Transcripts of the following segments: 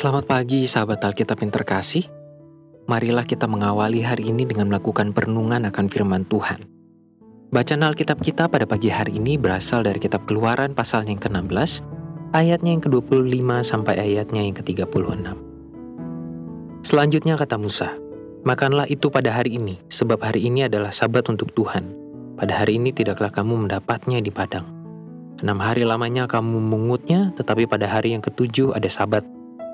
Selamat pagi sahabat Alkitab yang terkasih. Marilah kita mengawali hari ini dengan melakukan perenungan akan firman Tuhan. Bacaan Alkitab kita pada pagi hari ini berasal dari kitab Keluaran pasal yang ke-16, ayatnya yang ke-25 sampai ayatnya yang ke-36. Selanjutnya kata Musa, Makanlah itu pada hari ini, sebab hari ini adalah sabat untuk Tuhan. Pada hari ini tidaklah kamu mendapatnya di padang. Enam hari lamanya kamu mengutnya, tetapi pada hari yang ketujuh ada sabat,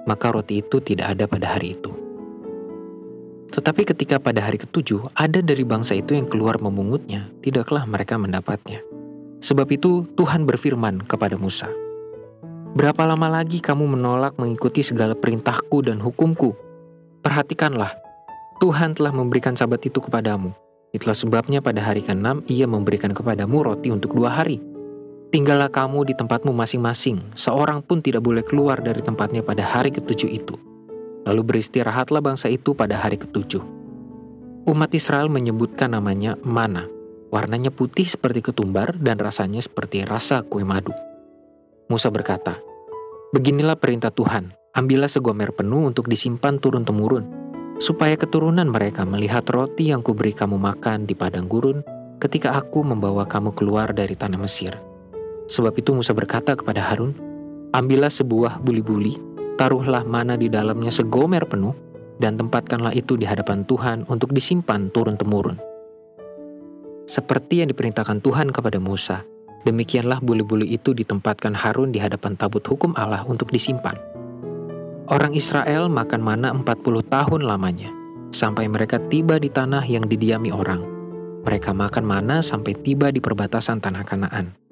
maka roti itu tidak ada pada hari itu. Tetapi ketika pada hari ketujuh ada dari bangsa itu yang keluar memungutnya, tidaklah mereka mendapatnya. Sebab itu Tuhan berfirman kepada Musa, Berapa lama lagi kamu menolak mengikuti segala perintahku dan hukumku? Perhatikanlah, Tuhan telah memberikan sabat itu kepadamu. Itulah sebabnya pada hari ke-6 ia memberikan kepadamu roti untuk dua hari. Tinggallah kamu di tempatmu masing-masing, seorang pun tidak boleh keluar dari tempatnya pada hari ketujuh itu. Lalu beristirahatlah bangsa itu pada hari ketujuh. Umat Israel menyebutkan namanya mana. Warnanya putih seperti ketumbar dan rasanya seperti rasa kue madu. Musa berkata, Beginilah perintah Tuhan, ambillah segomer penuh untuk disimpan turun-temurun, supaya keturunan mereka melihat roti yang kuberi kamu makan di padang gurun ketika aku membawa kamu keluar dari tanah Mesir. Sebab itu Musa berkata kepada Harun, Ambillah sebuah buli-buli, taruhlah mana di dalamnya segomer penuh, dan tempatkanlah itu di hadapan Tuhan untuk disimpan turun-temurun. Seperti yang diperintahkan Tuhan kepada Musa, demikianlah buli-buli itu ditempatkan Harun di hadapan tabut hukum Allah untuk disimpan. Orang Israel makan mana 40 tahun lamanya, sampai mereka tiba di tanah yang didiami orang. Mereka makan mana sampai tiba di perbatasan tanah Kanaan.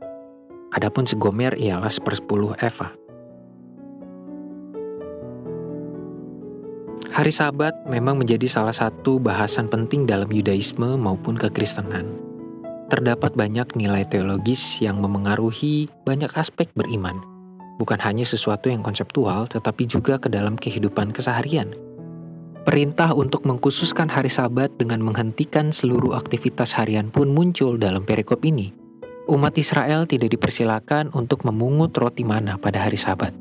Adapun segomer ialah sepersepuluh eva. Hari Sabat memang menjadi salah satu bahasan penting dalam Yudaisme maupun kekristenan. Terdapat banyak nilai teologis yang memengaruhi banyak aspek beriman – bukan hanya sesuatu yang konseptual, tetapi juga ke dalam kehidupan keseharian. Perintah untuk mengkhususkan hari Sabat dengan menghentikan seluruh aktivitas harian pun muncul dalam perikop ini. Umat Israel tidak dipersilakan untuk memungut roti mana pada hari Sabat,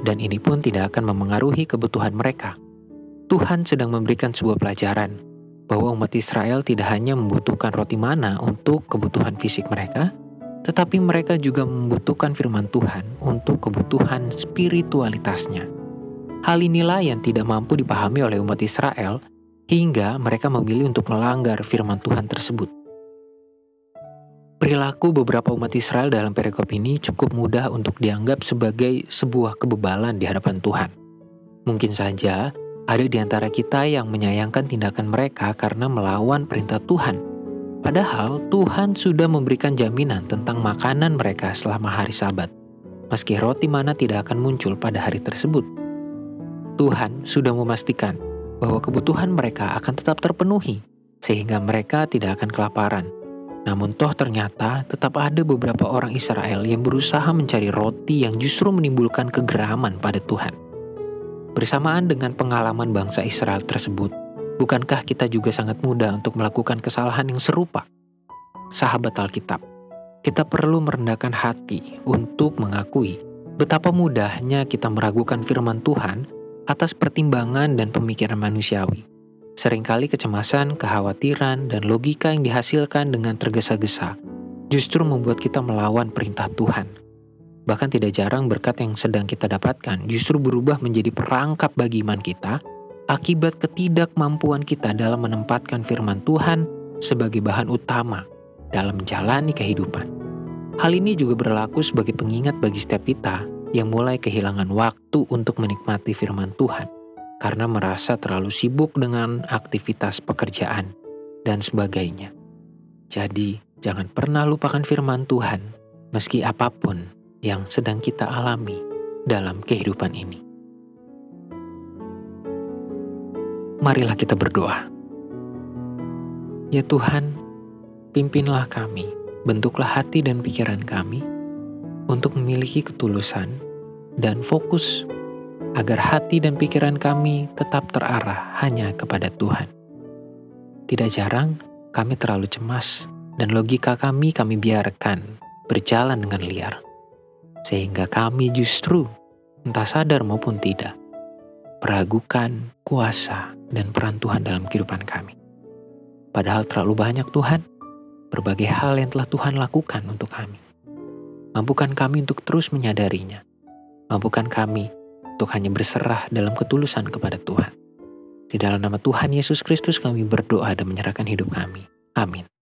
dan ini pun tidak akan memengaruhi kebutuhan mereka. Tuhan sedang memberikan sebuah pelajaran bahwa umat Israel tidak hanya membutuhkan roti mana untuk kebutuhan fisik mereka, tetapi mereka juga membutuhkan firman Tuhan untuk kebutuhan spiritualitasnya. Hal inilah yang tidak mampu dipahami oleh umat Israel hingga mereka memilih untuk melanggar firman Tuhan tersebut. Perilaku beberapa umat Israel dalam perikop ini cukup mudah untuk dianggap sebagai sebuah kebebalan di hadapan Tuhan. Mungkin saja ada di antara kita yang menyayangkan tindakan mereka karena melawan perintah Tuhan Padahal Tuhan sudah memberikan jaminan tentang makanan mereka selama hari Sabat, meski roti mana tidak akan muncul pada hari tersebut. Tuhan sudah memastikan bahwa kebutuhan mereka akan tetap terpenuhi, sehingga mereka tidak akan kelaparan. Namun, toh ternyata tetap ada beberapa orang Israel yang berusaha mencari roti yang justru menimbulkan kegeraman pada Tuhan. Bersamaan dengan pengalaman bangsa Israel tersebut, Bukankah kita juga sangat mudah untuk melakukan kesalahan yang serupa? Sahabat Alkitab, kita perlu merendahkan hati untuk mengakui betapa mudahnya kita meragukan firman Tuhan atas pertimbangan dan pemikiran manusiawi. Seringkali kecemasan, kekhawatiran, dan logika yang dihasilkan dengan tergesa-gesa justru membuat kita melawan perintah Tuhan. Bahkan tidak jarang berkat yang sedang kita dapatkan justru berubah menjadi perangkap bagi iman kita akibat ketidakmampuan kita dalam menempatkan firman Tuhan sebagai bahan utama dalam menjalani kehidupan. Hal ini juga berlaku sebagai pengingat bagi setiap kita yang mulai kehilangan waktu untuk menikmati firman Tuhan karena merasa terlalu sibuk dengan aktivitas pekerjaan dan sebagainya. Jadi, jangan pernah lupakan firman Tuhan meski apa pun yang sedang kita alami dalam kehidupan ini. marilah kita berdoa. Ya Tuhan, pimpinlah kami, bentuklah hati dan pikiran kami untuk memiliki ketulusan dan fokus agar hati dan pikiran kami tetap terarah hanya kepada Tuhan. Tidak jarang kami terlalu cemas dan logika kami kami biarkan berjalan dengan liar. Sehingga kami justru entah sadar maupun tidak meragukan kuasa dan peran Tuhan dalam kehidupan kami. Padahal terlalu banyak Tuhan, berbagai hal yang telah Tuhan lakukan untuk kami. Mampukan kami untuk terus menyadarinya. Mampukan kami untuk hanya berserah dalam ketulusan kepada Tuhan. Di dalam nama Tuhan Yesus Kristus kami berdoa dan menyerahkan hidup kami. Amin.